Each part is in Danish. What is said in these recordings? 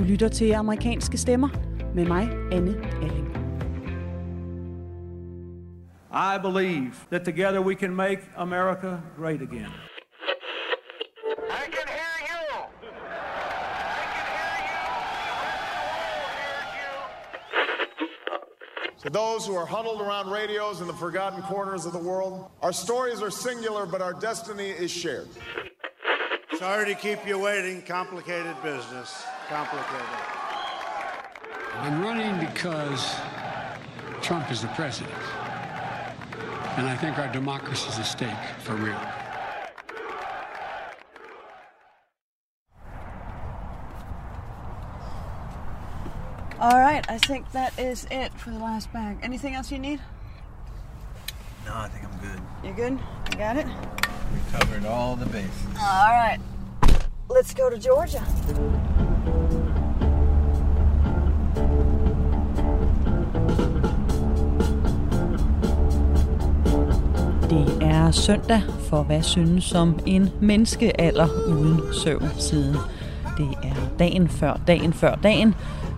Du lytter til amerikanske stemmer med mig, Anne Alling. I believe that together we can make America great again. I can hear you. I can hear you. To those who are huddled around radios in the forgotten corners of the world, our stories are singular, but our destiny is shared. Sorry to keep you waiting. Complicated business. Complicated. I'm running because Trump is the president. And I think our democracy is at stake for real. All right, I think that is it for the last bag. Anything else you need? No, I think I'm good. You good? You got it? We covered all the bases. All right. Let's go to Georgia. Søndag for hvad synes som en menneskealder uden søvn siden. Det er dagen før dagen før dagen,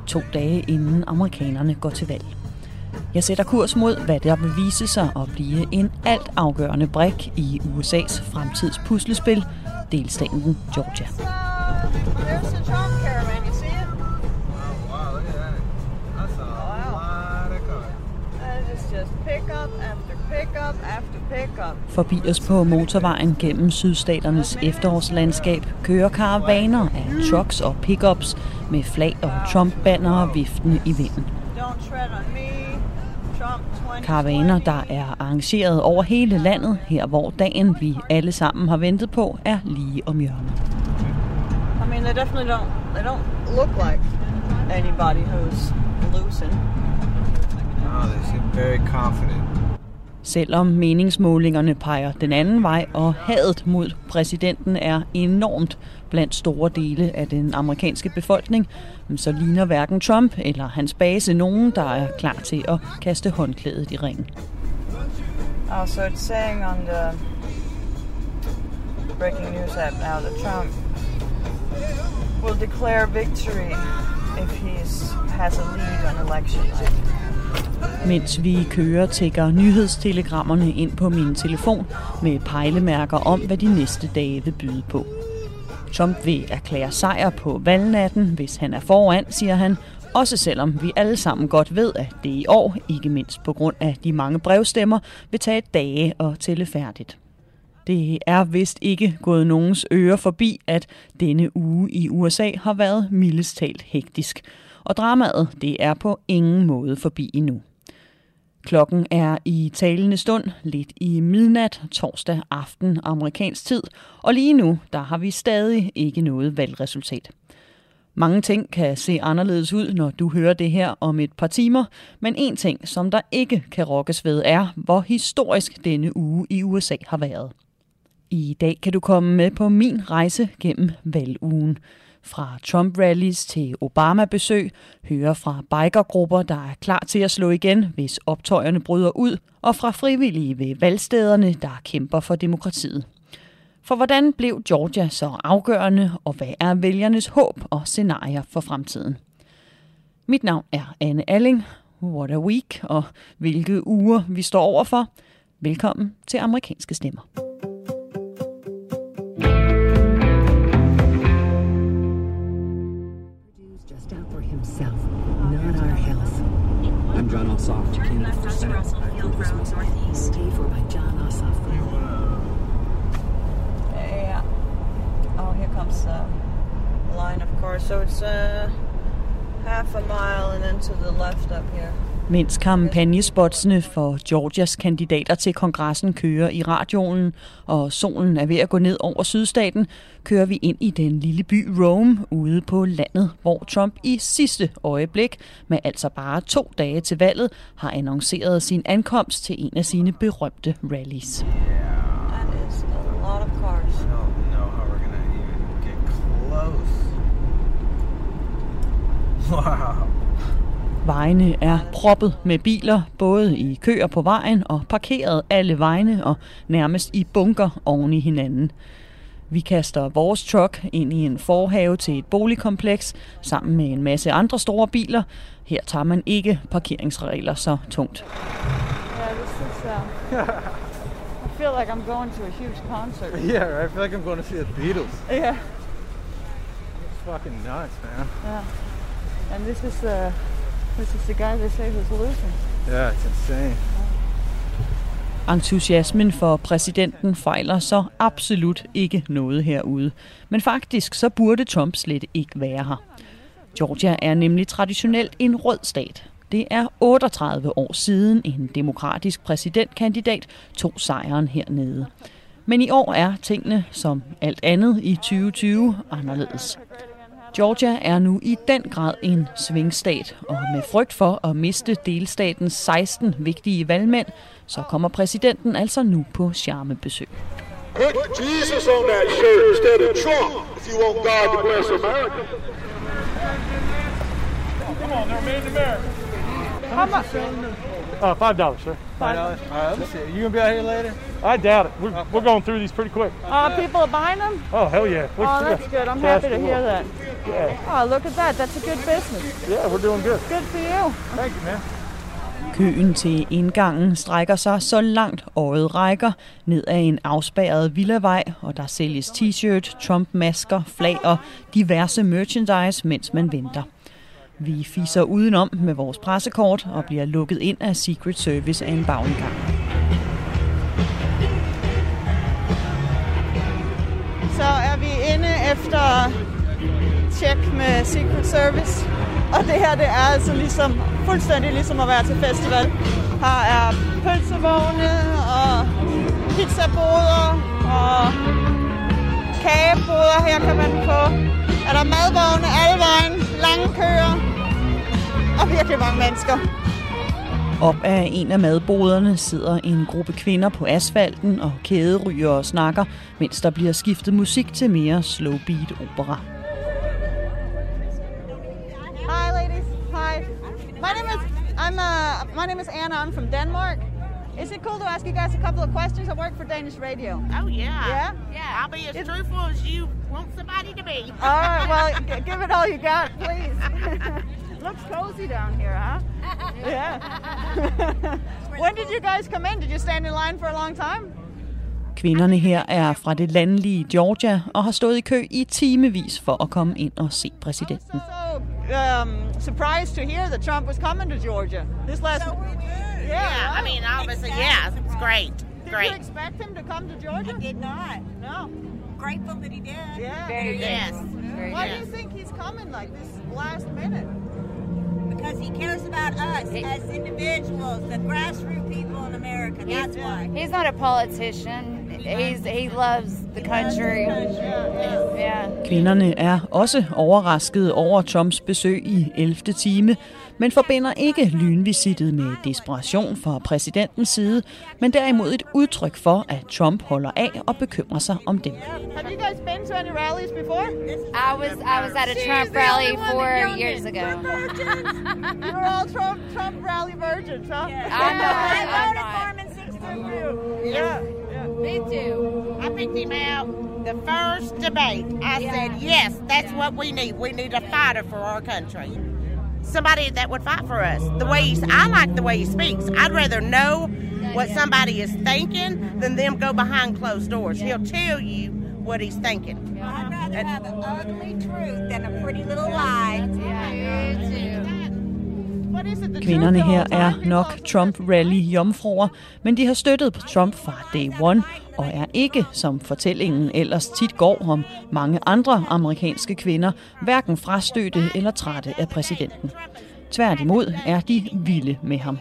to dage inden amerikanerne går til valg. Jeg sætter kurs mod, hvad der vil vise sig at blive en alt afgørende brik i USA's fremtidspuslespil, delstaten Georgia. Forbi os på motorvejen gennem sydstaternes efterårslandskab kører karavaner af trucks og pickups med flag og Trump-bannere viftende i vinden. Don't tread on me. Trump 2020. Karavaner, der er arrangeret over hele landet, her hvor dagen vi alle sammen har ventet på, er lige om hjørnet. I mean, they definitely don't. They don't look like anybody who's losing. Oh, they seem very confident. Selvom meningsmålingerne peger den anden vej, og hadet mod præsidenten er enormt blandt store dele af den amerikanske befolkning, så ligner hverken Trump eller hans base nogen, der er klar til at kaste håndklædet i ringen. Uh, so it's saying on the breaking news app now that Trump will declare victory if he has a lead on election night. Mens vi kører, tækker nyhedstelegrammerne ind på min telefon med pejlemærker om, hvad de næste dage vil byde på. Trump vil erklære sejr på valgnatten, hvis han er foran, siger han, også selvom vi alle sammen godt ved, at det i år, ikke mindst på grund af de mange brevstemmer, vil tage dage og tælle færdigt. Det er vist ikke gået nogens øre forbi, at denne uge i USA har været mildest talt hektisk. Og dramaet, det er på ingen måde forbi endnu. Klokken er i talende stund lidt i midnat torsdag aften amerikansk tid, og lige nu der har vi stadig ikke noget valgresultat. Mange ting kan se anderledes ud, når du hører det her om et par timer, men en ting, som der ikke kan rokkes ved, er, hvor historisk denne uge i USA har været. I dag kan du komme med på min rejse gennem valgugen. Fra Trump-rallies til Obama-besøg, høre fra bikergrupper, der er klar til at slå igen, hvis optøjerne bryder ud, og fra frivillige ved valgstederne, der kæmper for demokratiet. For hvordan blev Georgia så afgørende, og hvad er vælgernes håb og scenarier for fremtiden? Mit navn er Anne Alling. What a week, og hvilke uger vi står overfor. Velkommen til Amerikanske Stemmer. John Ossoff. Paid for by John Ossoff. Yeah. Oh, here comes the line, of course. So it's uh, half a mile and then to the left up here. Mens kampagnespotsene for Georgias kandidater til kongressen kører i radioen, og solen er ved at gå ned over sydstaten, kører vi ind i den lille by Rome ude på landet, hvor Trump i sidste øjeblik, med altså bare to dage til valget, har annonceret sin ankomst til en af sine berømte rallies. Yeah is a lot of cars. I don't know how we're gonna even get close. Wow. Vejene er proppet med biler, både i køer på vejen og parkeret alle vegne og nærmest i bunker oven i hinanden. Vi kaster vores truck ind i en forhave til et boligkompleks sammen med en masse andre store biler. Her tager man ikke parkeringsregler så tungt. Yeah, this is. Uh, I feel like I'm going to a huge concert. Yeah. I feel like I'm going to see the Beatles. Yeah, It's fucking nuts, man. yeah. And this is uh, this is the guy they say who's losing. Yeah, it's insane. Entusiasmen for præsidenten fejler så absolut ikke noget herude. Men faktisk så burde Trump slet ikke være her. Georgia er nemlig traditionelt en rød stat. Det er 38 år siden en demokratisk præsidentkandidat tog sejren hernede. Men i år er tingene, som alt andet i 2020, anderledes. Georgia er nu i den grad en svingstat, og med frygt for at miste delstatens 16 vigtige valgmænd, så kommer præsidenten altså nu på charmebesøg. Put Jesus on that shirt instead of Trump if you want God to bless America. Come on, they're made in America. How much? Uh, five dollars, sir. Five dollars. All right, let me see. it. You gonna be out here later? I doubt it. We're, we're going through these pretty quick. Uh, people are buying them. Oh hell yeah! We- Oh, that's good. I'm happy to hear that. Yeah, Oh, look at that. That's a good business. yeah, we're doing good. Good for you. Thank you, man. Køen til indgangen strækker sig så langt øjet rækker ned ad en afspærret villavej, og der sælges t-shirt, Trump-masker, flag og diverse merchandise, mens man venter. Vi fiser udenom med vores pressekort og bliver lukket ind af Secret Service af en bagindgang. Så er vi inde efter check med Secret Service. Og det her, det er altså ligesom, fuldstændig ligesom at være til festival. Her er pølsevogne og pizzaboder og kageboder. Her kan man få, er der madvogne alle vejen, lange køer og virkelig mange mennesker. Op af en af madboderne sidder en gruppe kvinder på asfalten og kæderyger og snakker, mens der bliver skiftet musik til mere slow beat opera. My name is I'm uh my name is Anna. I'm from Denmark. Is it cool to ask you guys a couple of questions? I work for Danish radio. Oh yeah. Yeah? Yeah. I'll be as truthful as you want somebody to be. All right. Well, g- give it all you got, please. Looks cozy down here, huh? Yeah. when did you guys come in? Did you stand in line for a long time? Kvinderne her er fra det landlige Georgia og har stået i kø i timevis for at komme ind og se præsidenten. So um, surprised to hear that Trump was coming to Georgia this last. Yeah. Yeah, I mean, obviously, yeah, it's great. Did you expect him to come to Georgia? did not. No. Grateful that he did. Yeah. Very Yes. Very Why do you think he's coming like this last minute? Because he cares about us as individuals, the grassroots people in America. That's why. He's not a politician. He's he loves the country. Yeah. Kvinderne er også overraskede over Trumps besøg i 11. time, men forbinder ikke lynvisittet med desperation fra præsidentens side, men derimod et udtryk for, at Trump holder af og bekymrer sig om dem. Have you guys been to any rallies before? I was I was at a Trump rally four years ago. you were all Trump Trump rally virgins, huh? I'm not. I I'm voted not. for him in 62. Yeah. Me too. I picked him out the first debate. I said, yes, that's what we need. We need a fighter for our country. Somebody that would fight for us. The way he's, I like the way he speaks. I'd rather know what somebody is thinking than them go behind closed doors. He'll tell you what he's thinking. I'd rather have an ugly truth than a pretty little lie. What is it? The Kvinderne her er nok Trump Rally jomfruer, men de har støttet på Trump fra day one, og er ikke, som fortællingen ellers tit går om mange andre amerikanske kvinder, hverken frastødte eller trætte af præsidenten. Tværtimod er de vilde med ham.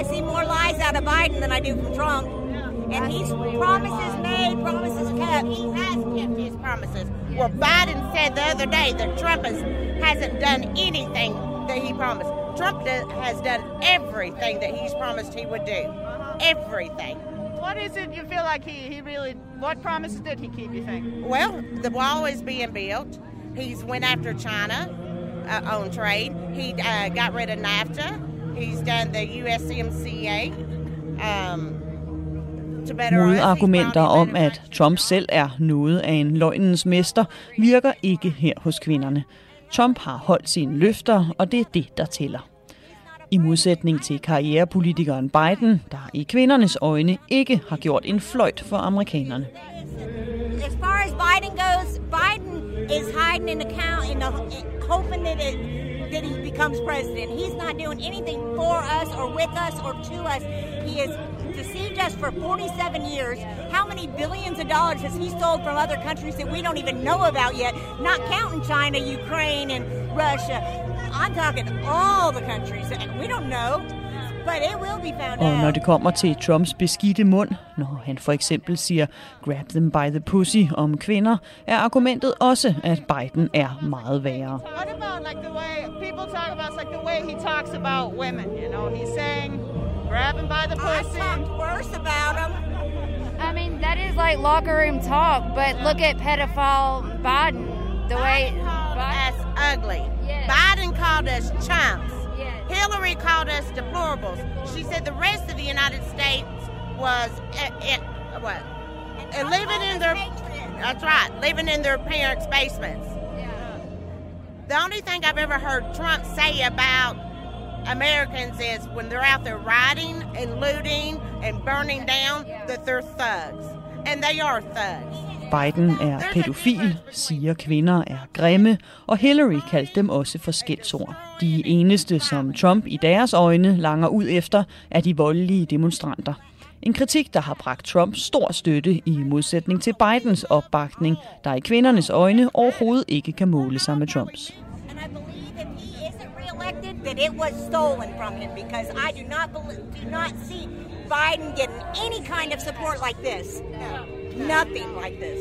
I see more lies out of Biden than I do from Trump. And he's promises made, promises kept. He has kept his promises. Well, Biden said the other day that Trump has, hasn't done anything that he promised. Trump has done everything that he's promised he would do. Everything. What is it you feel like he, he really, what promises did he keep, you think? Well, the wall is being built. He's went after China uh, on trade. He uh, got rid of NAFTA. He's done the USMCA. Um, Modargumenter om, at Trump selv er noget af en løgnens mester, virker ikke her hos kvinderne. Trump har holdt sine løfter, og det er det, der tæller. I modsætning til karrierepolitikeren Biden, der i kvindernes øjne ikke har gjort en fløjt for amerikanerne. As far as Biden goes, Biden is hiding in the count in the, hoping that it, that he becomes president. He's not doing anything for us or with us or to us. He is deceived us for 47 years. How many billions of dollars has he stole from other countries that we don't even know about yet? Not counting China, Ukraine, and Russia. I'm talking all the countries. We don't know. But it will be found Og når out. det kommer til Trumps beskidte mund, når han for eksempel siger grab them by the pussy om kvinder, er argumentet også, at Biden er meget værre. What about like the way people talk about like the way he talks about women? You know, he's saying, grab him by the pussy. I talked worse about him. I mean, that is like locker room talk, but look at pedophile Biden. The way called Biden. us ugly. Biden called us chumps. Hillary called us deplorables. She said the rest of the United States was uh, in, what? Uh, living in their that's right, living in their parents' basements. The only thing I've ever heard Trump say about Americans is when they're out there rioting and looting and burning down that they're thugs, and they are thugs. Biden er pædofil, siger kvinder er grimme, og Hillary kaldte dem også for skældsord. De eneste, som Trump i deres øjne langer ud efter, er de voldelige demonstranter. En kritik, der har bragt Trump stor støtte i modsætning til Bidens opbakning, der i kvindernes øjne overhovedet ikke kan måle sig med Trumps. That it was stolen from him because I do not believe, do not see Biden getting any kind of support like this. Nothing like this.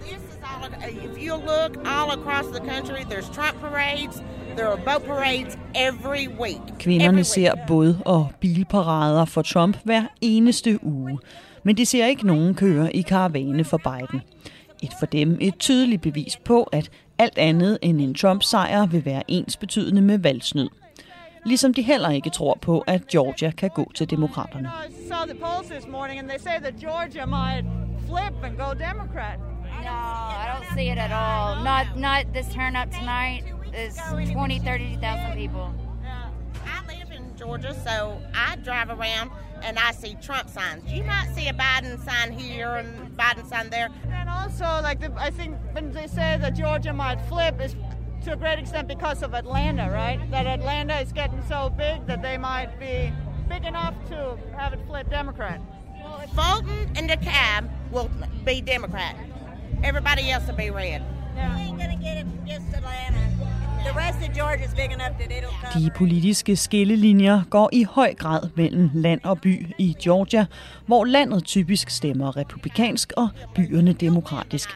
This is all. If you look all across the country, there's Trump parades. There are boat parades every week. Kvinderne ser båd- og bilparader for Trump hver eneste uge. Men de ser ikke nogen køre i karavane for Biden. Et for dem et tydeligt bevis på, at alt andet end en Trump-sejr vil være ens betydende med valgsnyd. Ligesom de heller ikke tror på, at Georgia kan gå til demokraterne. No, I don't see it at all. Not not this turn up tonight. There's 20, 30,000 people. I live in Georgia, so I drive around and I see Trump signs. You might see a Biden sign here and Biden sign there. And also, like the, I think when they say that Georgia might flip is to a great extent because of Atlanta, right? That Atlanta is getting so big that they might be big enough to have it flip Democrat. Fulton and DeKalb will be Democrat. Everybody else will be red. We ain't gonna get it from just Atlanta. De politiske skillelinjer går i høj grad mellem land og by i Georgia, hvor landet typisk stemmer republikansk og byerne demokratisk.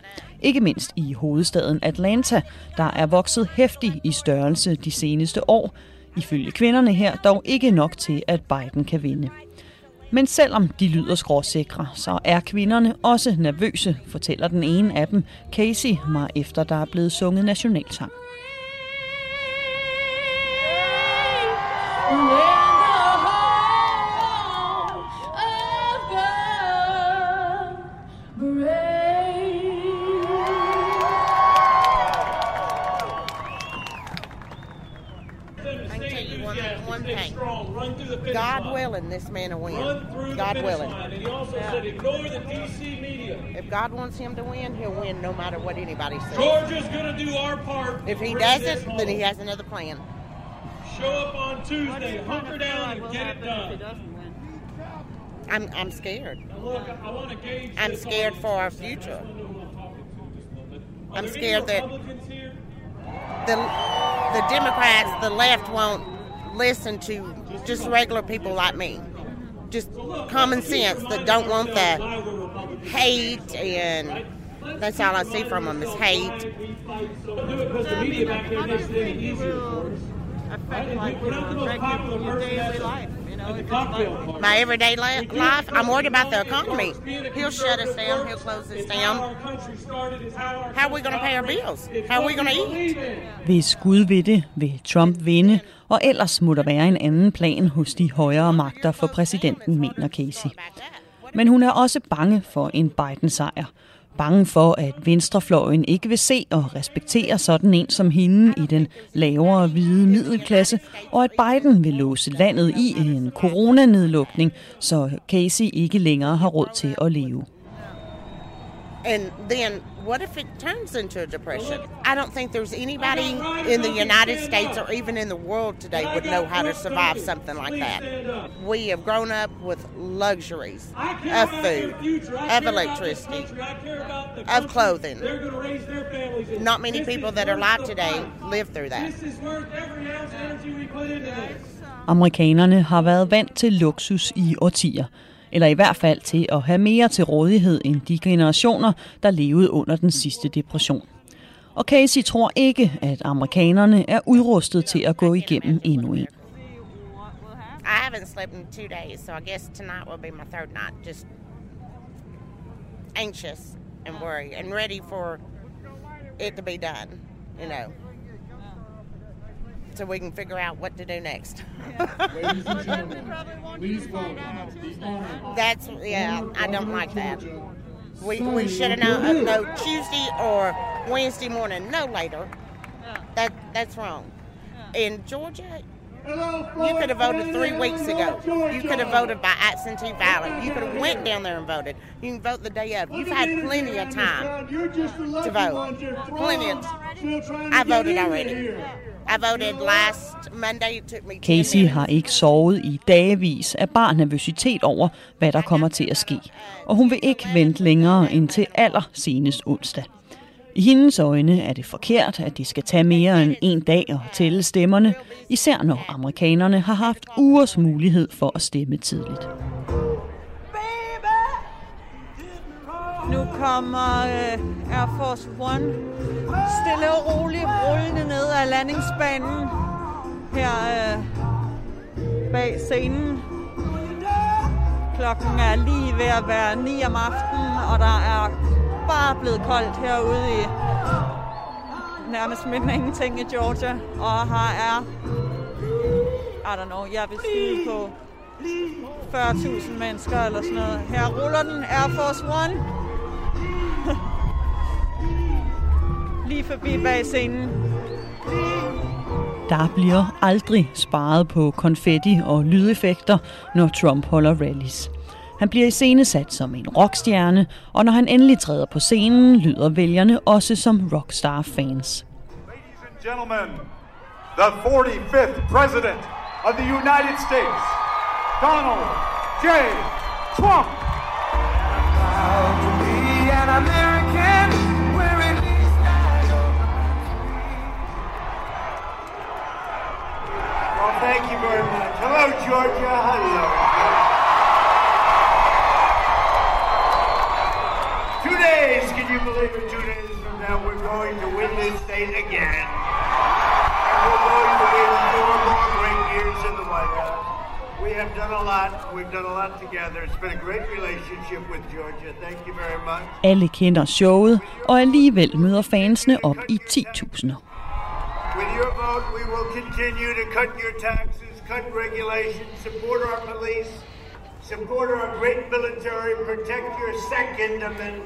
Ikke mindst i hovedstaden Atlanta, der er vokset hæftigt i størrelse de seneste år, ifølge kvinderne her dog ikke nok til, at Biden kan vinde. Men selvom de lyder skråsikre, så er kvinderne også nervøse, fortæller den ene af dem, Casey, mig efter der er blevet sunget nationalsang. God willing, this man will win. God willing. And he also said, ignore the DC media. If God wants him to win, he'll win no matter what anybody says. Georgia's going to do our part. If he doesn't, then he has another plan. Show up on Tuesday, hunker down, and get it done. I'm, I'm scared. Look, I, I am scared for our future. I'm scared that the the Democrats, the left, won't listen to just regular people like me. Just common sense that don't want the hate and that's all I see from them is hate. Because the media back there makes it any easier for us. Affect like you know, regular your daily life. You know, if it's like- My everyday li- life, I'm worried about the economy. He'll shut us down. He'll close us down. How are we going to pay our bills? How are we going to eat? Hvis Gud ved det, vil Trump vinde, og ellers må der være en anden plan hos de højere magter for præsidenten, mener Casey. Men hun er også bange for en Biden-sejr. Bange for, at venstrefløjen ikke vil se og respektere sådan en som hende i den lavere hvide middelklasse, og at Biden vil låse landet i en coronanedlukning, så Casey ikke længere har råd til at leve. And then what if it turns into a depression? I don't think there's anybody in the United States or even in the world today would know how to survive something like that. We have grown up with luxuries of food, of electricity, of clothing. Not many people that are alive today live through that. Amerikanerne har været vant til luksus i årtier, eller i hvert fald til at have mere til rådighed end de generationer, der levede under den sidste depression. Og Casey tror ikke, at amerikanerne er udrustet til at gå igennem endnu en. I haven't slept in two days, so I guess tonight will be my third night. Just anxious and worried and ready for it to be done, you know. So we can figure out what to do next. That's yeah, I don't like that. We we should have known uh, no Tuesday or Wednesday morning, no later. That that's wrong. In Georgia, you could have voted three weeks ago. You could have voted by absentee ballot. You could have went down there and voted. You can vote the day of. You've had plenty of time to vote. Plenty of. I voted already. I voted last Monday. It took me 10 Casey har ikke sovet i dagevis af bare nervøsitet over, hvad der kommer til at ske. Og hun vil ikke vente længere end til aller senest onsdag. I hendes øjne er det forkert, at det skal tage mere end en dag at tælle stemmerne, især når amerikanerne har haft ugers mulighed for at stemme tidligt. Nu kommer uh, Air Force One stille og roligt rullende ned ad landingsbanen her uh, bag scenen. Klokken er lige ved at være 9 om aftenen, og der er bare blevet koldt herude i nærmest midten af ingenting i Georgia. Og her er, I don't know, jeg vil skyde på 40.000 mennesker eller sådan noget. Her ruller den Air Force One. Lige forbi bag scenen. Der bliver aldrig sparet på konfetti og lydeffekter, når Trump holder rallies. Han bliver iscenesat som en rockstjerne, og når han endelig træder på scenen, lyder vælgerne også som rockstar-fans. Ladies and Gentlemen, the 45th President of the United States, Donald J. Trump. Thank you very much. Hello, Georgia. Hello. Two days, can you believe it? Two days from now, we're going to win this state again. And we're going to win four more great years in the White House. We have done a lot. We've done a lot together. It's been a great relationship with Georgia. Thank you very much. Alle kender showet, og alligevel møder fansene op i 10.000'er. With your vote, we continue to cut your taxes, cut regulations, support our police, support our great military, protect your Second Amendment.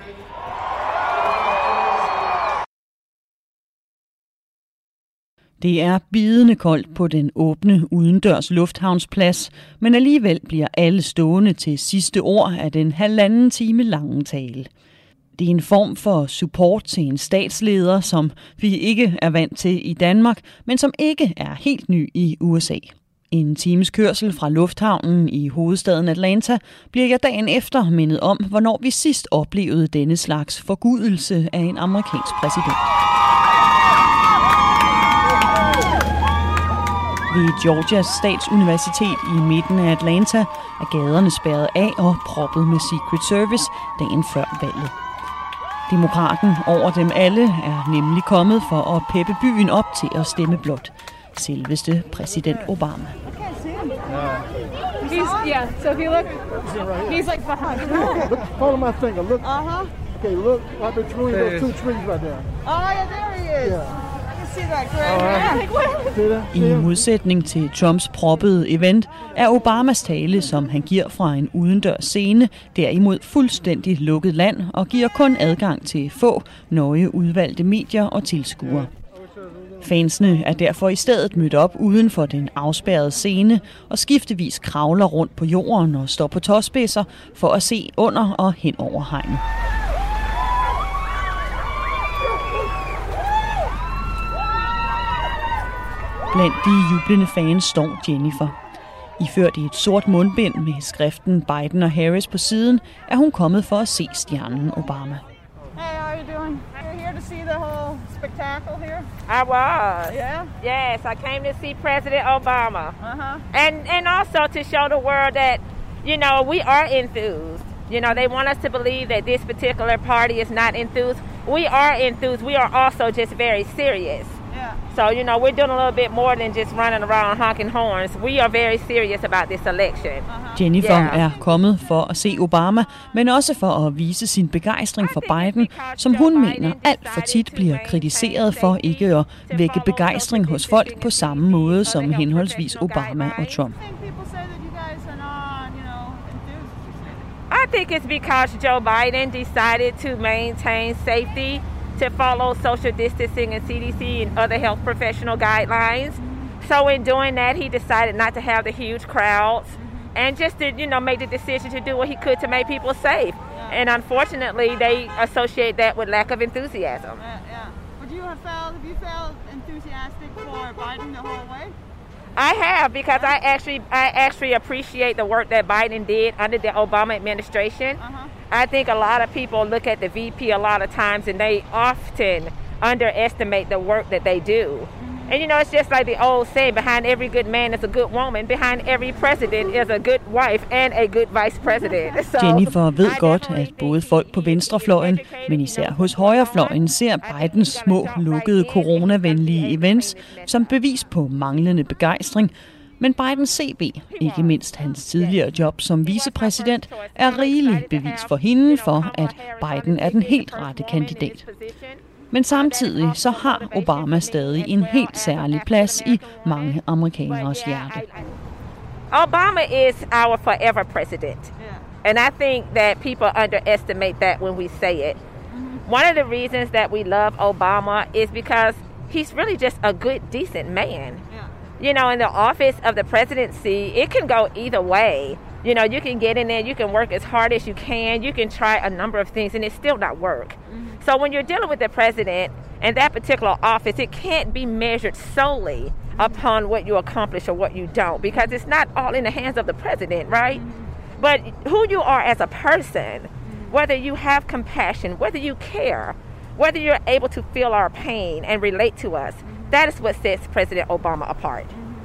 Det er bidende koldt på den åbne udendørs lufthavnsplads, men alligevel bliver alle stående til sidste ord af den halvanden time lange tale. Det er en form for support til en statsleder, som vi ikke er vant til i Danmark, men som ikke er helt ny i USA. En times kørsel fra lufthavnen i hovedstaden Atlanta bliver jeg dagen efter mindet om, hvornår vi sidst oplevede denne slags forgudelse af en amerikansk præsident. Ved Georgias statsuniversitet i midten af Atlanta er gaderne spærret af og proppet med Secret Service dagen før valget. Demokraten over dem alle er nemlig kommet for at peppe byen op til at stemme blot. Selveste præsident Obama. He's yeah. So if you look, he's like behind. Look, follow my finger. Look. Uh huh. Okay, look right between those two trees right there. Oh yeah, there he is. Yeah. I modsætning til Trumps proppede event, er Obamas tale, som han giver fra en udendørs scene, derimod fuldstændig lukket land og giver kun adgang til få nøje udvalgte medier og tilskuere. Fansene er derfor i stedet mødt op uden for den afspærrede scene og skiftevis kravler rundt på jorden og står på tåspidser for at se under og hen over hegnet. Blandt de jublende fans står Jennifer. Iført i et sort mundbind med skriften Biden og Harris på siden, er hun kommet for at se stjernen Obama. Hey, how are you doing? You're here to see the whole spectacle here? I was. Yeah? Yes, I came to see President Obama. Uh-huh. And and also to show the world that, you know, we are enthused. You know, they want us to believe that this particular party is not enthused. We are enthused. We are also just very serious. So, you know, we're doing a little bit more than just running around honking horns. We are very serious about this election. Jennifer Yeah. er kommet for at se Obama, men også for at vise sin begejstring for Biden, som hun mener alt for tit bliver kritiseret for ikke at vække begejstring hos folk på samme måde som henholdsvis Obama og Trump. I think it's because Joe Biden decided to maintain safety, to follow social distancing and CDC and other health professional guidelines. So in doing that, he decided not to have the huge crowds and just to, you know, make the decision to do what he could to make people safe. And unfortunately, they associate that with lack of enthusiasm. Yeah, yeah. Would you have felt, have you felt enthusiastic for Biden the whole way? I have because I actually I actually appreciate the work that Biden did under the Obama administration. Uh-huh. I think a lot of people look at the VP a lot of times and they often underestimate the work that they do. And you know, it's just like the old saying behind every good man is a good woman, behind every president is a good wife and a good vice president. So Jennifer ved godt, at både folk på venstrefløjen, men især hos højrefløjen, ser Bidens små, lukkede, coronavenlige events som bevis på manglende begejstring. Men Bidens CV, ikke mindst hans tidligere job som vicepræsident, er rigeligt bevis for hende for, at Biden er den helt rette kandidat. Men samtidig så har Obama stadig en helt særlig plads i mange amerikaneres hjerte. Obama is our forever president. And I think that people underestimate that when we say it. One of the reasons that we love Obama is because he's really just a good, decent man. You know, in the office of the presidency, it can go either way. You know, you can get in there, you can work as hard as you can, you can try a number of things, and it still not work. Mm-hmm. So when you're dealing with the president and that particular office, it can't be measured solely mm-hmm. upon what you accomplish or what you don't, because it's not all in the hands of the president, right? Mm-hmm. But who you are as a person, whether you have compassion, whether you care, whether you're able to feel our pain and relate to us, that is what sets President Obama apart.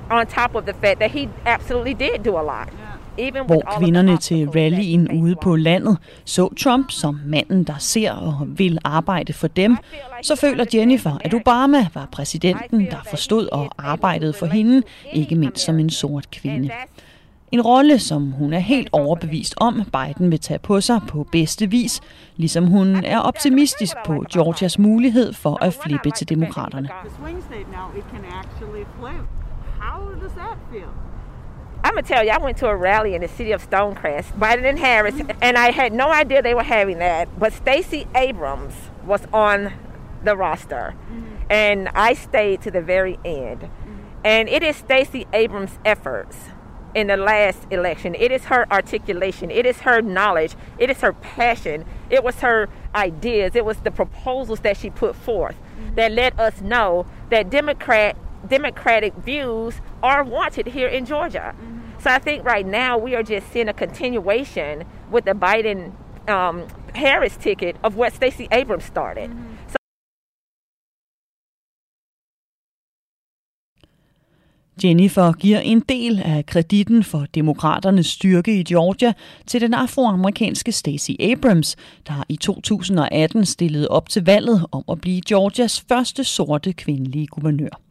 On top of the fact that he absolutely did do a lot. Even with Hvor kvinderne til rallyen ude på landet så Trump som manden, der ser og vil arbejde for dem, så føler Jennifer, at Obama var præsidenten, der forstod og arbejdede for hende, ikke mindst som en sort kvinde. En rolle, som hun er helt overbevist om, Biden vil tage på sig på bedste vis, ligesom hun er optimistisk på Georgias mulighed for at flippe til demokraterne. How does that feel? I'm gonna tell you, I went to a rally in the city of Stonecrest, Biden and Harris, and I had no idea they were having that. But Stacey Abrams was on the roster, and I stayed to the very end. And it is Stacey Abrams' efforts in the last election. It is her articulation. It is her knowledge. It is her passion. It was her ideas. It was the proposals that she put forth mm-hmm. that let us know that Democrat democratic views are wanted here in Georgia. Mm-hmm. So I think right now we are just seeing a continuation with the Biden um, Harris ticket of what Stacey Abrams started. So Jennifer giver en del af kreditten for demokraternes styrke i Georgia til den afroamerikanske Stacey Abrams, der i 2018 stillede op til valget om at blive Georgias første sorte kvindelige guvernør.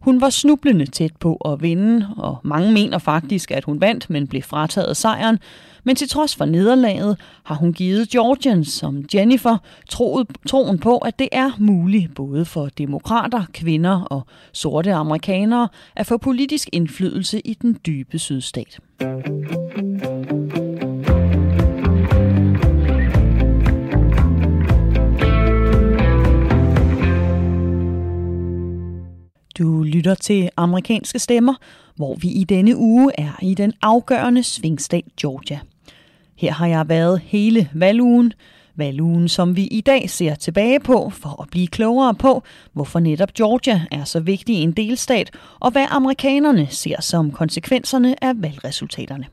Hun var snublende tæt på at vinde, og mange mener faktisk, at hun vandt, men blev frataget sejren. Men til trods for nederlaget har hun givet Georgians som Jennifer troet, troen på, at det er muligt både for demokrater, kvinder og sorte amerikanere at få politisk indflydelse i den dybe sydstat. Du lytter til amerikanske stemmer, hvor vi i denne uge er i den afgørende svingstat Georgia. Her har jeg været hele valgugen, valgugen som vi i dag ser tilbage på for at blive klogere på, hvorfor netop Georgia er så vigtig en delstat, og hvad amerikanerne ser som konsekvenserne af valgresultaterne.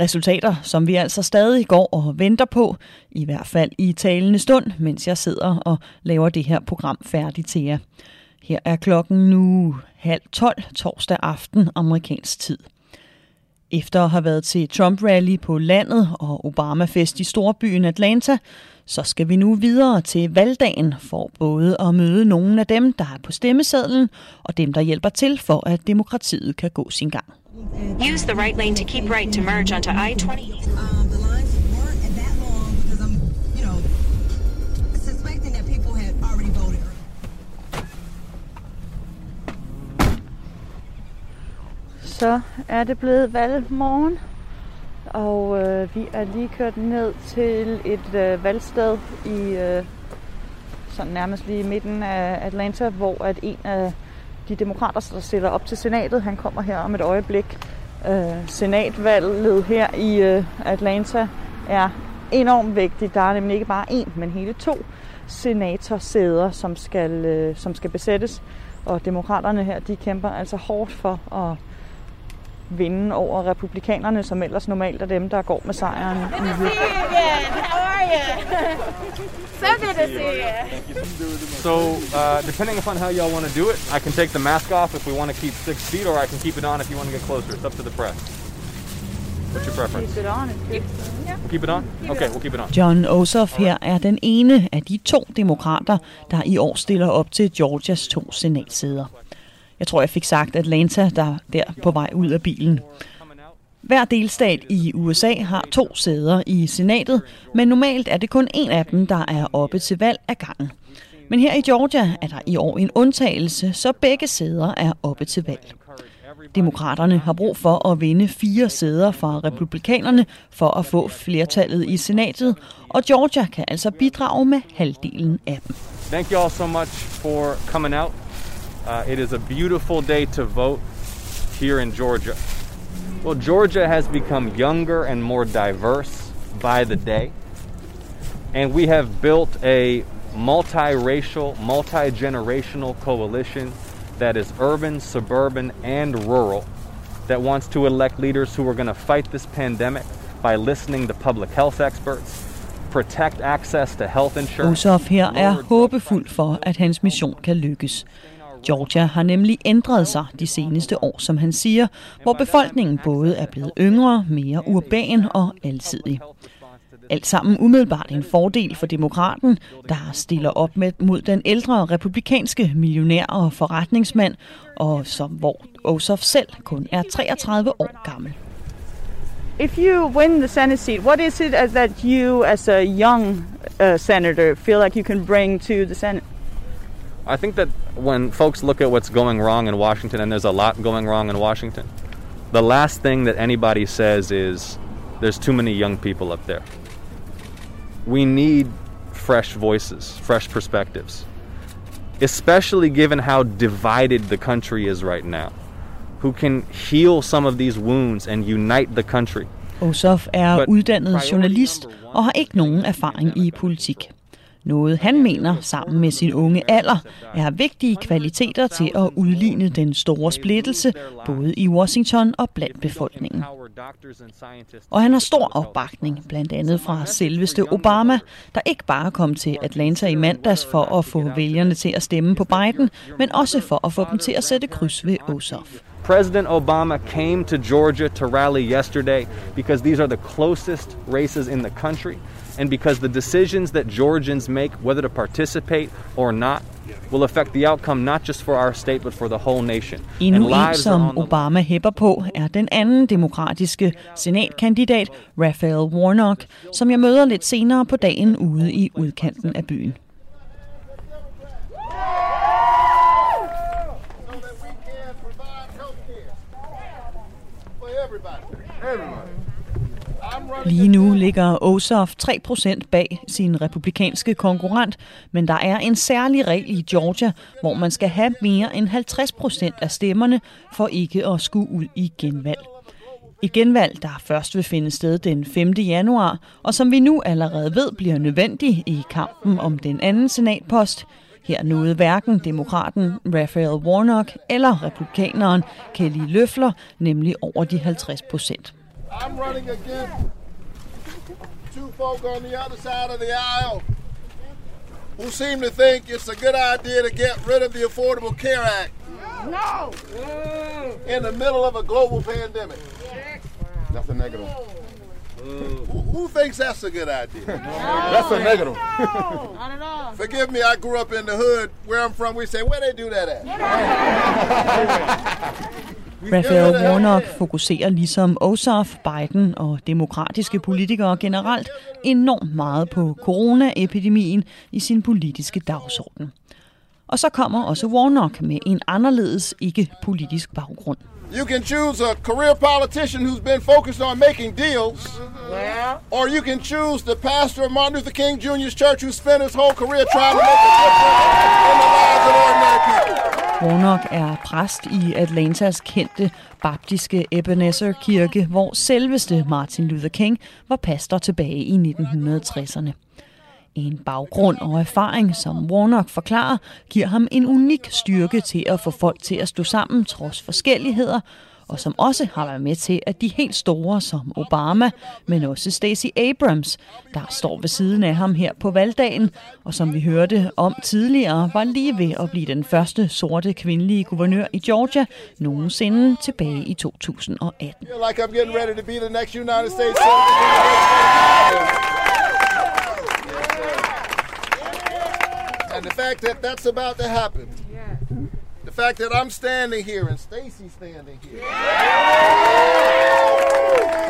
Resultater, som vi altså stadig går og venter på, i hvert fald i talende stund, mens jeg sidder og laver det her program færdigt til jer. Her er klokken nu halv tolv torsdag aften amerikansk tid. Efter at have været til Trump-rally på landet og Obama-fest i storbyen Atlanta, så skal vi nu videre til valgdagen for både at møde nogle af dem, der er på stemmesedlen, og dem, der hjælper til for, at demokratiet kan gå sin gang. Use the right lane to keep right to merge onto I-20. Så er det blevet valgmorgen, og øh, vi er lige kørt ned til et øh, valgsted i øh, sådan nærmest lige i midten af Atlanta, hvor at en af de demokrater, der stiller op til senatet, han kommer her om et øjeblik. Øh, senatvalget her i øh, Atlanta er enormt vigtigt. Der er nemlig ikke bare én, men hele to senatorsæder, som skal, øh, som skal besættes. Og demokraterne her, de kæmper altså hårdt for at vinde over republikanerne, som ellers normalt er dem, der går med sejren. Good to see you again. How are you? so good to see you. So, uh, depending upon how y'all want to do it, I can take the mask off if we want to keep six feet, or I can keep it on if you want to get closer. It's up to the press. What's your preference? Keep it on. Keep it on? Okay, we'll keep it on. John Ossoff her er den ene af de to demokrater, der i år stiller op til Georgias to senatsæder. Jeg tror, jeg fik sagt Atlanta, der der på vej ud af bilen. Hver delstat i USA har to sæder i senatet, men normalt er det kun en af dem, der er oppe til valg af gangen. Men her i Georgia er der i år en undtagelse, så begge sæder er oppe til valg. Demokraterne har brug for at vinde fire sæder fra republikanerne for at få flertallet i senatet, og Georgia kan altså bidrage med halvdelen af dem. Thank you all so much for coming out. Uh, it is a beautiful day to vote here in Georgia. Well, Georgia has become younger and more diverse by the day. And we have built a multiracial, multi generational coalition that is urban, suburban, and rural that wants to elect leaders who are going to fight this pandemic by listening to public health experts, protect access to health insurance. Ossoff her er håbefuld for, at hans mission kan lykkes. Georgia har nemlig ændret sig de seneste år, som han siger, hvor befolkningen både er blevet yngre, mere urban og alsidig. Alt sammen umiddelbart en fordel for demokraten, der stiller op med, mod den ældre republikanske millionær og forretningsmand, og som hvor Ossoff selv kun er 33 år gammel. If you win the Senate seat, what is it as that you, as a young uh, senator, feel like you can bring to the Senate? I think that when folks look at what's going wrong in Washington, and there's a lot going wrong in Washington, the last thing that anybody says is there's too many young people up there. We need fresh voices, fresh perspectives, especially given how divided the country is right now. Who can heal some of these wounds and unite the country. Ossoff er uddannet journalist og har ikke nogen erfaring i politik. Noget han mener, sammen med sin unge alder, er vigtige kvaliteter til at udligne den store splittelse, både i Washington og blandt befolkningen. Og han har stor opbakning, blandt andet fra selveste Obama, der ikke bare kom til Atlanta i mandags for at få vælgerne til at stemme på Biden, men også for at få dem til at sætte kryds ved Ossoff. President Obama came to Georgia to rally yesterday because these are the closest races in the country. And because the decisions that Georgians make, whether to participate or not, will affect the outcome not just for our state, but for the whole nation. Endnu en, lives som Obama hæpper på, er den anden demokratiske senatkandidat, Raphael Warnock, som jeg møder lidt senere på dagen ude i udkanten af byen. Lige nu ligger Ossoff 3% bag sin republikanske konkurrent, men der er en særlig regel i Georgia, hvor man skal have mere end 50% af stemmerne for ikke at skulle ud i genvalg. Et genvalg, der først vil finde sted den 5. januar, og som vi nu allerede ved bliver nødvendig i kampen om den anden senatpost. Her nåede hverken demokraten Raphael Warnock eller republikaneren Kelly Løfler nemlig over de 50 procent. I'm running against two folk on the other side of the aisle who seem to think it's a good idea to get rid of the Affordable Care Act. No! In the middle of a global pandemic. That's a negative. Who, who thinks that's a good idea? That's a negative. Not at all. Forgive me, I grew up in the hood. Where I'm from, we say, where they do that at? Raphael Warnock fokuserer ligesom Ossoff, Biden og demokratiske politikere generelt enormt meget på coronaepidemien i sin politiske dagsorden. Og så kommer også Warnock med en anderledes ikke-politisk baggrund. You can choose a career politician who's been focused on making deals, or you can choose the pastor of Martin Luther King Jr.'s church who spent his whole career trying to make a difference in the lives of ordinary people. Warnock er præst i Atlantas kendte baptiske Ebenezer Kirke, hvor selveste Martin Luther King var pastor tilbage i 1960'erne. En baggrund og erfaring, som Warnock forklarer, giver ham en unik styrke til at få folk til at stå sammen trods forskelligheder, og som også har været med til, at de helt store som Obama, men også Stacey Abrams, der står ved siden af ham her på valgdagen, og som vi hørte om tidligere, var lige ved at blive den første sorte kvindelige guvernør i Georgia nogensinde tilbage i 2018. And the fact that that's about to happen. The fact that I'm standing here and Stacy's standing here.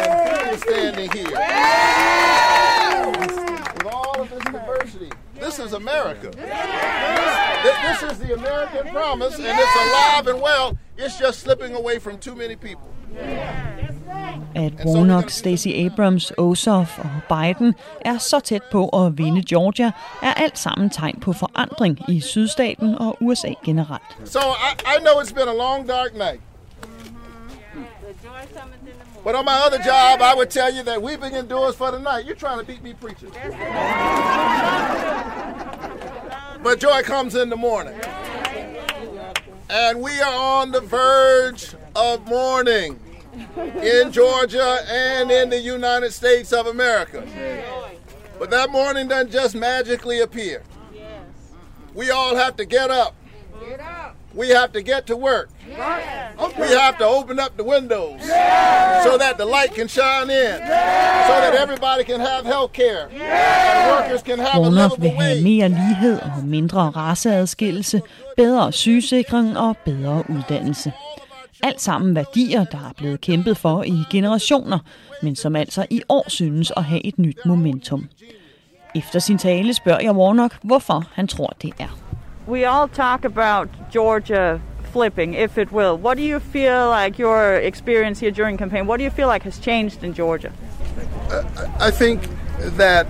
And Peter's standing here. With all of this diversity. This is America. This, this is the American promise, and it's alive and well. It's just slipping away from too many people. At Warnock, Stacey Abrams, Ossoff og Biden er så tæt på at vinde Georgia, er alt sammen tegn på forandring i sydstaten og USA generelt. So I, I know it's been a long, dark night. But on my other job, I would tell you that weeping endures for the night. You're trying to beat me preaching. but joy comes in the morning. And we are on the verge of mourning in Georgia and in the United States of America. But that morning doesn't just magically appear. We all have to get up. We have to get to work. We have to open up the windows so that the light can shine in, so that everybody can have health care, workers can have a Warnock vil have mere lighed og mindre raceadskillelse, bedre sygesikring og bedre uddannelse. Alt sammen værdier, der er blevet kæmpet for i generationer, men som altså i år synes at have et nyt momentum. Efter sin tale spørger jeg Warnock, hvorfor han tror det er. We all talk about Georgia flipping, if it will. What do you feel like your experience here during campaign? What do you feel like has changed in Georgia? I think that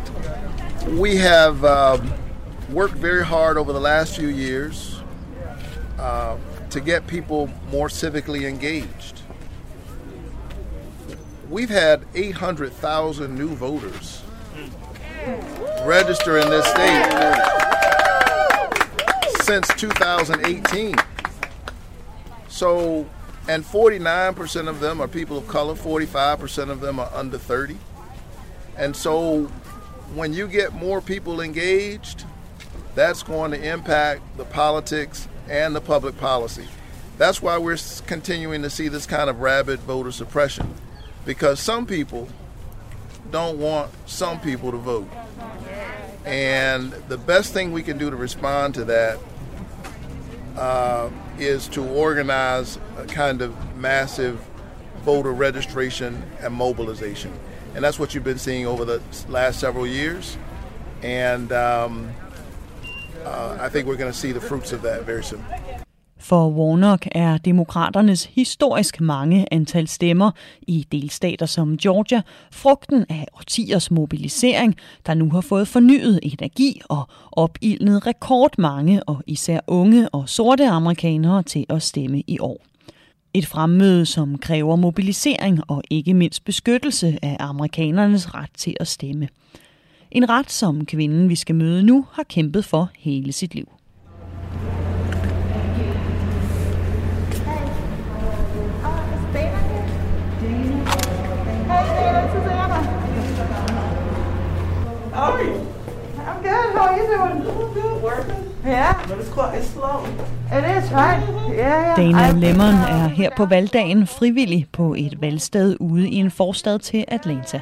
we have um, worked very hard over the last few years uh, to get people more civically engaged. We've had 800,000 new voters register in this state since 2018. So, and 49% of them are people of color, 45% of them are under 30. And so when you get more people engaged, that's going to impact the politics and the public policy. That's why we're continuing to see this kind of rabid voter suppression. Because some people don't want some people to vote. And the best thing we can do to respond to that uh, is to organize a kind of massive voter registration and mobilization. And that's what you've been seeing over the last several years. And um, uh, I think we're going to see the fruits of that very soon. For Warnock er demokraternes historisk mange antal stemmer i delstater som Georgia frugten af årtiers mobilisering, der nu har fået fornyet energi og opildnet rekordmange og især unge og sorte amerikanere til at stemme i år. Et fremmøde, som kræver mobilisering og ikke mindst beskyttelse af amerikanernes ret til at stemme. En ret, som kvinden, vi skal møde nu, har kæmpet for hele sit liv. You doing? Good. Working? Yeah. But it's quite, it's slow. It is, right? Yeah, yeah. Dana Lemon er her på valgdagen frivillig på et valgsted ude i en forstad til Atlanta.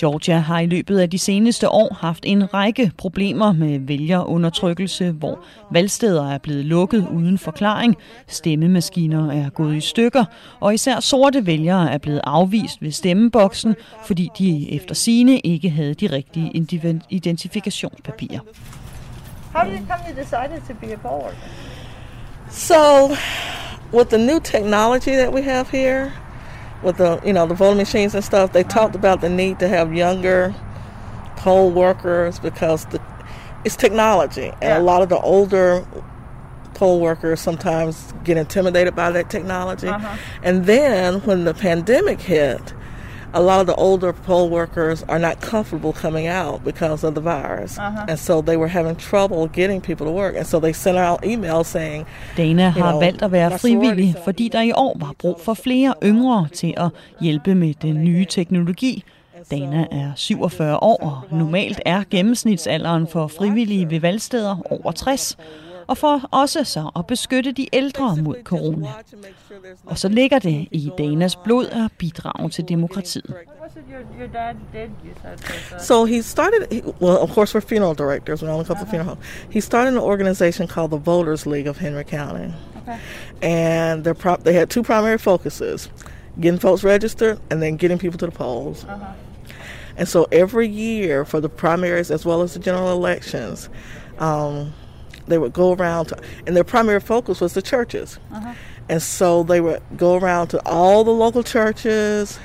Georgia har i løbet af de seneste år haft en række problemer med vælgerundertrykkelse, hvor valgsteder er blevet lukket uden forklaring, stemmemaskiner er gået i stykker, og især sorte vælgere er blevet afvist ved stemmeboksen, fordi de efter sine ikke havde de rigtige identifikationspapirer. How did you come you decided to be a worker? So, with the new technology that we have here, with the you know the voting machines and stuff, they talked about the need to have younger poll workers because the it's technology, and a lot of the older poll workers sometimes get intimidated by that technology. Uh-huh. And then when the pandemic hit, a lot of the older poll workers are not comfortable coming out because of the virus. Uh-huh. And so they were having trouble getting people to work. And so they sent out emails saying, Dana har know, valgt at være frivillig, fordi der i år var brug for flere yngre til at hjælpe med den nye teknologi. Dana er 47 år, og normalt er gennemsnitsalderen for frivillige ved valgsteder over 60. Og for også så at beskytte de ældre mod corona. Og så ligger det i Danas blod at bidrage til demokratiet. What's it your, your dad did, you said? was, So he started, well, of course, we're funeral directors. We're only come to funeral home. He started an organization called the Voters League of Henry County. Okay. And their pro- they had two primary focuses getting folks registered and then getting people to the polls. Uh-huh. And so every year for the primaries as well as the general elections, um, they would go around to, and their primary focus was the churches. Uh-huh. And so they would go around to all the local churches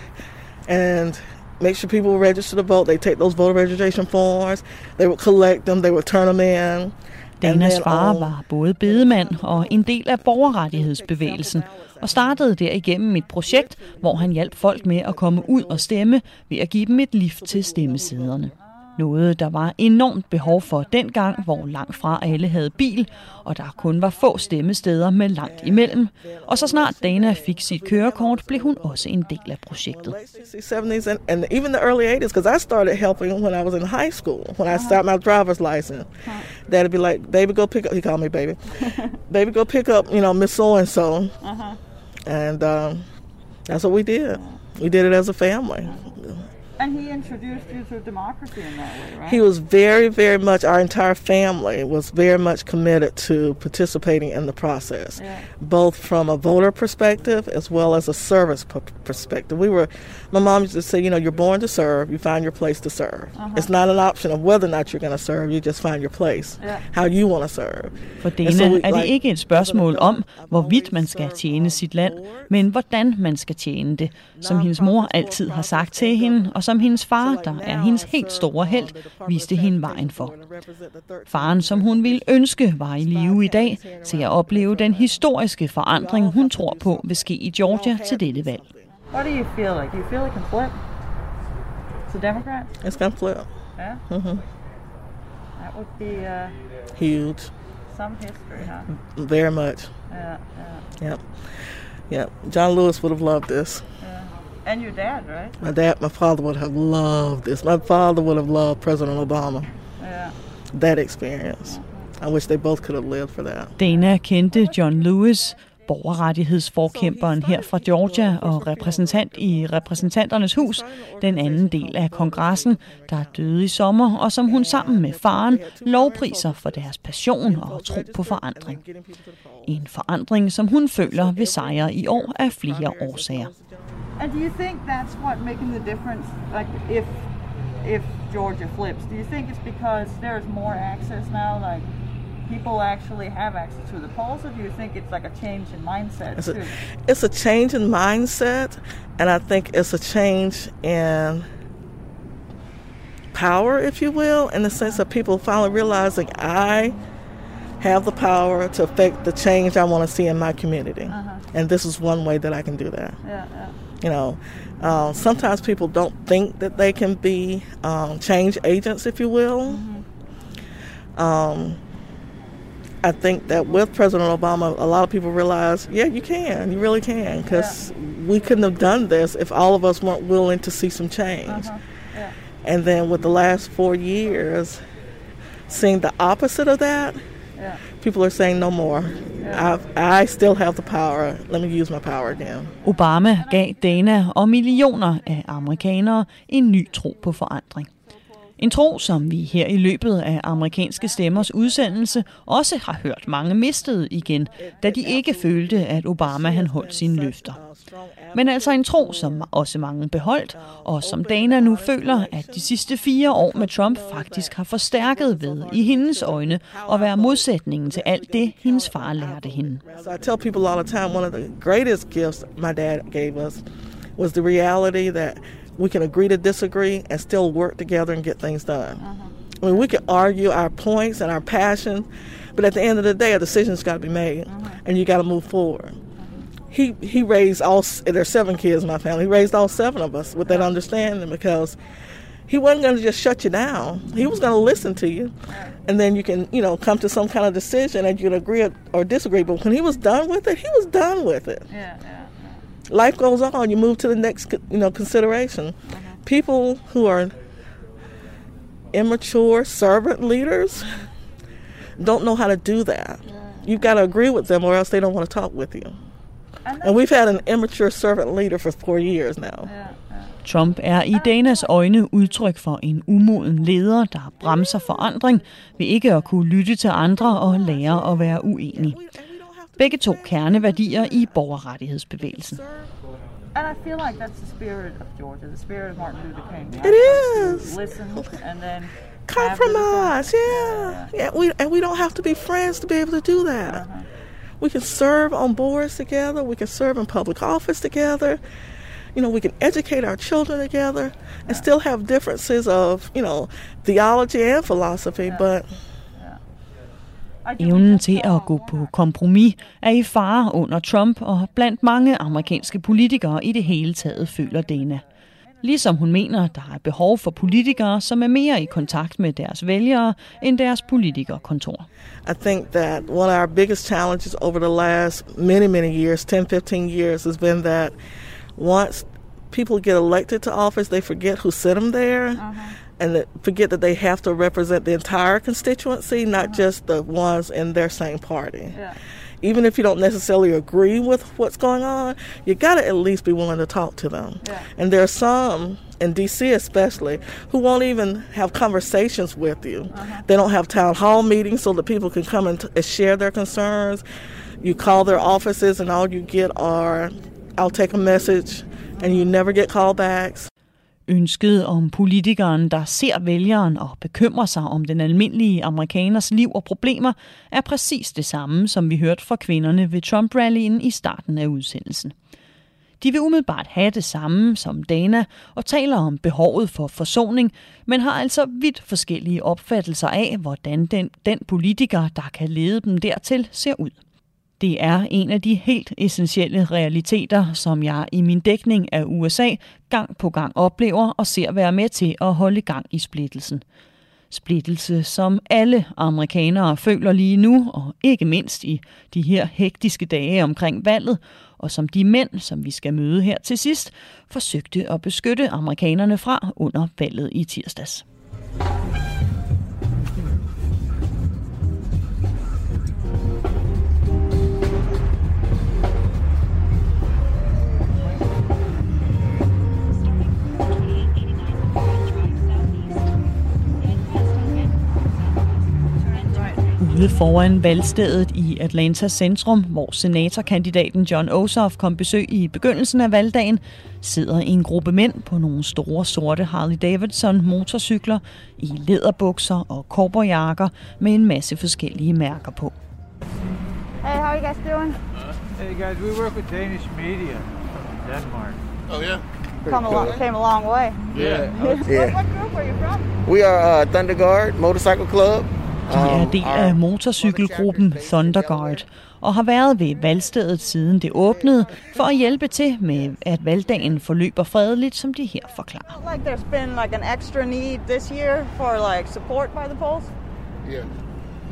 and make sure people were registered to vote. They take those voter registration forms, they would collect them, they would turn them in. Danas far var både bedemand og en del af borgerrettighedsbevægelsen, og startede derigennem et projekt, hvor han hjalp folk med at komme ud og stemme ved at give dem et lift til stemmesederne. Noget, der var enormt behov for dengang, hvor langt fra alle havde bil, og der kun var få stemmesteder med langt imellem. Og så snart Dana fik sit kørekort, blev hun også en del af projektet. 70s and, even the early 80s because I started helping when I was in high school when I started my driver's license. Dad'd be like, "Baby, go pick up." He called me baby. baby, go pick up. You know, Miss So and So, Uh-huh. and um, that's what we did. We did it as a family. And he introduced you to democracy in that way, right? He was very, very much. Our entire family was very much committed to participating in the process, Yeah. both from a voter perspective as well as a service p- perspective. We were, my mom used to say, you know, you're born to serve. You find your place to serve. Uh-huh. It's not an option of whether or not you're going to serve. You just find your place, Yeah. how you want to serve. For And so Dana we, er det like, ikke et spørgsmål om, hvorvidt man skal tjene sit land, men hvordan man skal tjene det, som hendes mor altid har sagt til hende, og som hendes far, der er hendes helt store held, viste hende vejen for. Faren, som hun ville ønske, var i live i dag til at opleve den historiske forandring, hun tror på vil ske i Georgia til dette valg. What do you feel like? You feel it can flip It's a Democrat? It's going to flip. Yeah. hmm That would be uh, Huge, some history, huh? very much. Yeah, yeah, Yep, yep. John Lewis would have loved this. yeah. And your dad, right? My dad, my father would have loved this. My father would have loved President Obama. Yeah. That experience. I wish they both could have lived for that. Dana kendte John Lewis borgerrettighedsforkæmperen her fra Georgia og repræsentant i repræsentanternes hus, den anden del af kongressen, der døde i sommer, og som hun sammen med faren lovpriser for deres passion og tro på forandring. En forandring, som hun føler vil sejre i år af flere årsager. And do you think that's what making the difference? Like if if Georgia flips, do you think it's because there's more access now? Like people actually have access to the polls, or do you think it's like a change in mindset It's a, too? it's a change in mindset, and I think it's a change in power, if you will, in the sense of people finally realizing I have the power to affect the change I want to see in my community. And this is one way that I can do that. Yeah, yeah. You know, uh, sometimes people don't think that they can be um, change agents, if you will. Um, I think that with President Obama, a lot of people realize, yeah, you can, you really can, because we couldn't have done this if all of us weren't willing to see some change. Uh-huh. Yeah. And then with the last four years, seeing the opposite of that, Yeah. people are saying no more. I, I still have the power. Let me use my power again. Obama gav Dana og millioner af amerikanere en ny tro på forandring. En tro, som vi her i løbet af amerikanske stemmers udsendelse også har hørt mange mistede igen, da de ikke følte, at Obama han holdt sine løfter. Men altså en tro, som også mange beholdt, og som Dana nu føler, at de sidste fire år med Trump faktisk har forstærket ved i hendes øjne at være modsætningen til alt det, hendes far lærte hende. So I tell people all the time one of the greatest gifts my dad gave us was the reality that we can agree to disagree and still work together and get things done. Uh-huh. I mean, we can argue our points and our passion, but at the end of the day, a decision's got to be made, uh-huh. and you got to move forward. He he raised all. There's seven kids in my family. He raised all seven of us with that uh-huh. understanding because he wasn't going to just shut you down. He was going to listen to you, and then you can you know come to some kind of decision and you can agree or- or disagree. But when he was done with it, he was done with it. Yeah, yeah. Life goes on. You move to the next you know consideration. People who are immature servant leaders don't know how to do that. You've got to agree with them, or else they don't want to talk with you. And we've had an immature servant leader for four years now. Trump er i Danas øjne udtryk for en umoden leder, der bremser forandring ved ikke at kunne lytte til andre og lære at være uenig. Begge to kerneværdier i borgerrettighedsbevægelsen. And I feel like that's the spirit of Georgia, the spirit of Martin Luther King. It is. Listen and then Compromise, yeah. yeah. We and we don't have to be friends to be able to do that. Uh-huh. We can serve on boards together. We can serve in public office together. You know, we can educate our children together and still have differences of, you know, theology and philosophy, but Evnen til at gå på kompromis er i fare under Trump og blandt mange amerikanske politikere i det hele taget, føler Dana. Ligesom hun mener, der er behov for politikere, som er mere i kontakt med deres vælgere end deres politikerkontor. I think that one of our biggest challenges over the last many, many years, 10, 15 years, has been that once people get elected to office, they forget who sent them there and forget that they have to represent the entire constituency, not uh-huh. just the ones in their same party. Even if you don't necessarily agree with what's going on, you got to at least be willing to talk to them. And there are some, in DC especially, who won't even have conversations with you. Uh-huh. They don't have town hall meetings so that people can come and, t- and share their concerns. You call their offices, and all you get are, I'll take a message, and you never get callbacks. Ønsket om politikeren, der ser vælgeren og bekymrer sig om den almindelige amerikaners liv og problemer, er præcis det samme, som vi hørte fra kvinderne ved Trump-rallyen i starten af udsendelsen. De vil umiddelbart have det samme som Dana og taler om behovet for forsoning, men har altså vidt forskellige opfattelser af, hvordan den, den politiker, der kan lede dem dertil, ser ud. Det er en af de helt essentielle realiteter, som jeg i min dækning af USA gang på gang oplever og ser være med til at holde gang i splittelsen. Splittelse, som alle amerikanere føler lige nu, og ikke mindst i de her hektiske dage omkring valget, og som de mænd, som vi skal møde her til sidst, forsøgte at beskytte amerikanerne fra under valget i tirsdags. Ude foran valgstedet i Atlanta centrum, hvor senatorkandidaten John Ossoff kom besøg i begyndelsen af valgdagen, sidder en gruppe mænd på nogle store sorte Harley Davidson motorcykler i læderbukser og cowboyjakker med en masse forskellige mærker på. Hey, how are you guys doing? Hey guys, we work with Danish media from Denmark. Oh yeah. Come a long, came a long way. Yeah. What, what group are you from? We are uh, Thunder Guard Motorcycle Club. De er del af motorcykelgruppen Thunder Guard og har været ved valgstedet siden det åbnede for at hjælpe til med, at valgdagen forløber fredeligt, som de her forklarer. Like there's been like an extra need this year for like support by the polls. Yeah.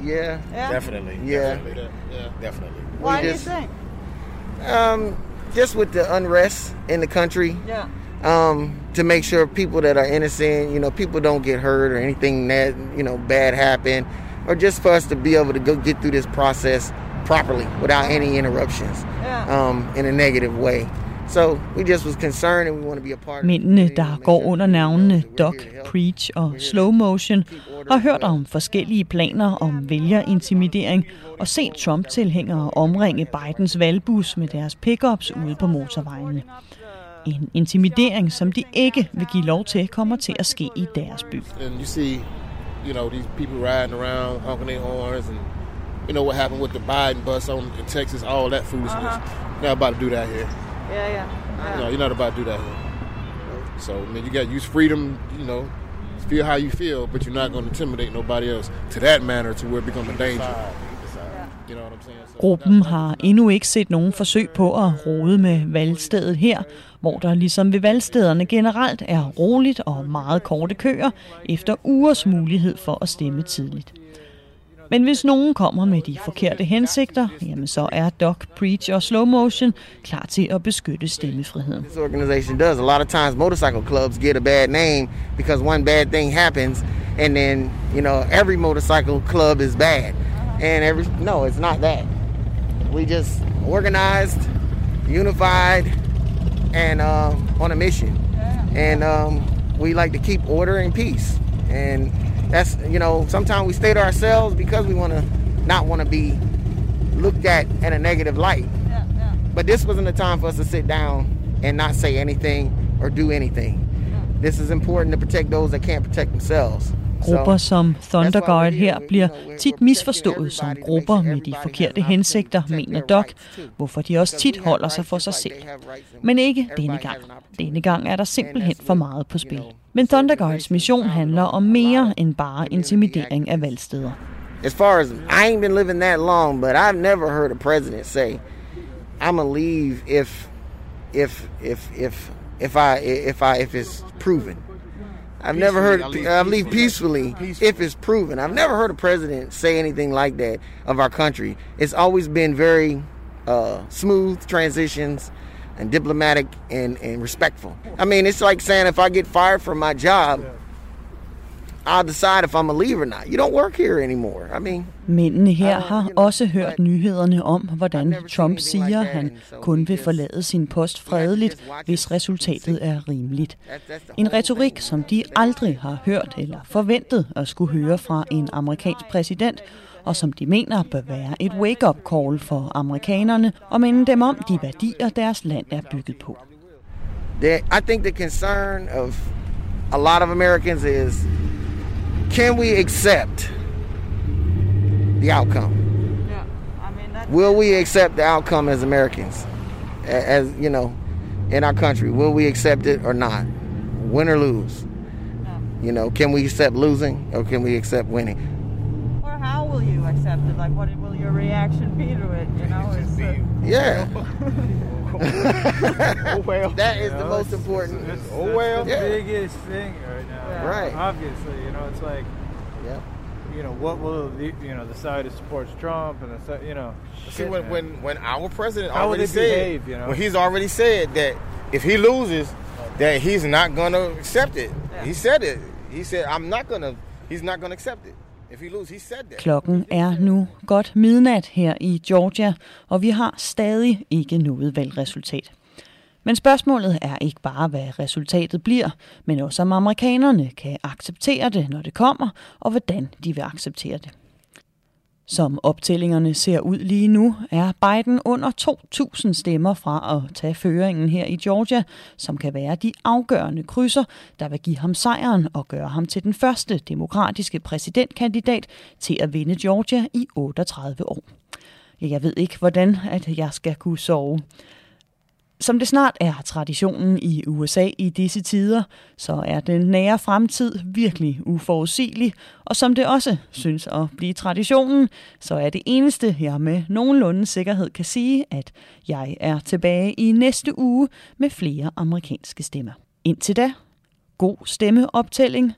Yeah. Yeah? Definitely. Yeah. Definitely. Yeah. Definitely. Why do you think? Um, just with the unrest in the country. Yeah. Um, to make sure people that are innocent, you know, people don't get hurt or anything that you know bad happen, or just for us to be able to go get through this process properly without any interruptions, Yeah. um, in a negative way. So we just was concerned, and we want to be a part. of Mændene, der går under navnene Doc, Preach og Slow Motion, har hørt om forskellige planer om vælgerintimidering og set Trump-tilhængere omringe Bidens valgbus med deres pickups ude på motorvejene. En intimidering, som de ikke vil give lov til, kommer til at ske i deres by. And you see, you know, these people riding around, honking their horns, and you know what happened with the Biden bus on in Texas, all that foolishness. Uh-huh. Not about to do that here. Yeah, yeah. You know, you're not about to do that here. So, I mean, you got to use freedom, you know, feel how you feel, but you're not going to intimidate nobody else to that manner to where it becomes a danger. You know what I'm saying? So, Gruppen har endnu ikke set nogen forsøg på at rode med valgstedet her, hvor der ligesom ved valgstederne generelt er roligt og meget korte køer efter ugers mulighed for at stemme tidligt. Men hvis nogen kommer med de forkerte hensigter, jamen så er Doc, Preach og Slow Motion klar til at beskytte stemmefriheden. This organization does. A lot of times, motorcycle clubs get a bad name because one bad thing happens, and then you know every motorcycle club is bad. And every no, it's not that. We just organized, unified, and uh, on a mission. And um, we like to keep order and peace. And that's you know sometimes we stay to ourselves because we want to not want to be looked at in a negative light. But this wasn't the time for us to sit down and not say anything or do anything. This is important to protect those that can't protect themselves. Grupper som Thunder Guard her bliver tit misforstået som grupper med de forkerte hensigter, mener Doc, hvorfor de også tit holder sig for sig selv. Men ikke denne gang. Denne gang er der simpelthen for meget på spil. Men Thunder Guards mission handler om mere end bare intimidering af valgsteder. As far as I ain't been living that long, but I've never heard a president say, "I'm gonna leave if, if, if, if, if I, if I, if it's proven." I've never heard I'll I leave leave peacefully if it's proven. I've never heard a president say anything like that of our country. It's always been very uh, smooth transitions and diplomatic and, and respectful. I mean, it's like saying if I get fired from my job, I'll decide if I'm a leave or not. You don't work here anymore. I mean, Mændene her har også hørt nyhederne om, hvordan Trump siger, at han kun vil forlade sin post fredeligt, hvis resultatet er rimeligt. En retorik, som de aldrig har hørt eller forventet at skulle høre fra en amerikansk præsident, og som de mener bør være et wake-up call for amerikanerne og minde dem om de værdier, deres land er bygget på. I think the concern of a lot of Americans is can we accept the outcome? Yeah. I mean, that's Will we accept the outcome as Americans? As you know, in our country, will we accept it or not? Win or lose? You know, can we accept losing or can we accept winning? Or how will you accept it? Like, what will your reaction be to it? You know, is uh, Yeah. oh well. That is You the most it's- important. It's, Oh, it's well. the Yeah. biggest thing right now. Yeah. Right. Obviously, you know, it's like, yeah. You know, what will the you know the side that supports Trump and the side, you know. See, shit, when, man. when when our president How already said, behave, you know? when he's already said that if he loses, that he's not gonna accept it. He said it. He said, "I'm not gonna." He's not gonna accept it. If he loses, he said that. Klokken er nu godt midnat her i Georgia, og vi har stadig ikke noget valgresultat. Men spørgsmålet er ikke bare, hvad resultatet bliver, men også om amerikanerne kan acceptere det, når det kommer, og hvordan de vil acceptere det. Som optællingerne ser ud lige nu, er Biden under 2.000 stemmer fra at tage føringen her i Georgia, som kan være de afgørende krydser, der vil give ham sejren og gøre ham til den første demokratiske præsidentkandidat til at vinde Georgia i 38 år. Jeg ved ikke, hvordan at jeg skal kunne sove. Som det snart er traditionen i USA i disse tider, så er den nære fremtid virkelig uforudsigelig, og som det også synes at blive traditionen, så er det eneste, jeg med nogenlunde sikkerhed kan sige, at jeg er tilbage i næste uge med flere amerikanske stemmer. Indtil da, god stemmeoptælling,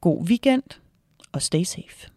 god weekend og stay safe.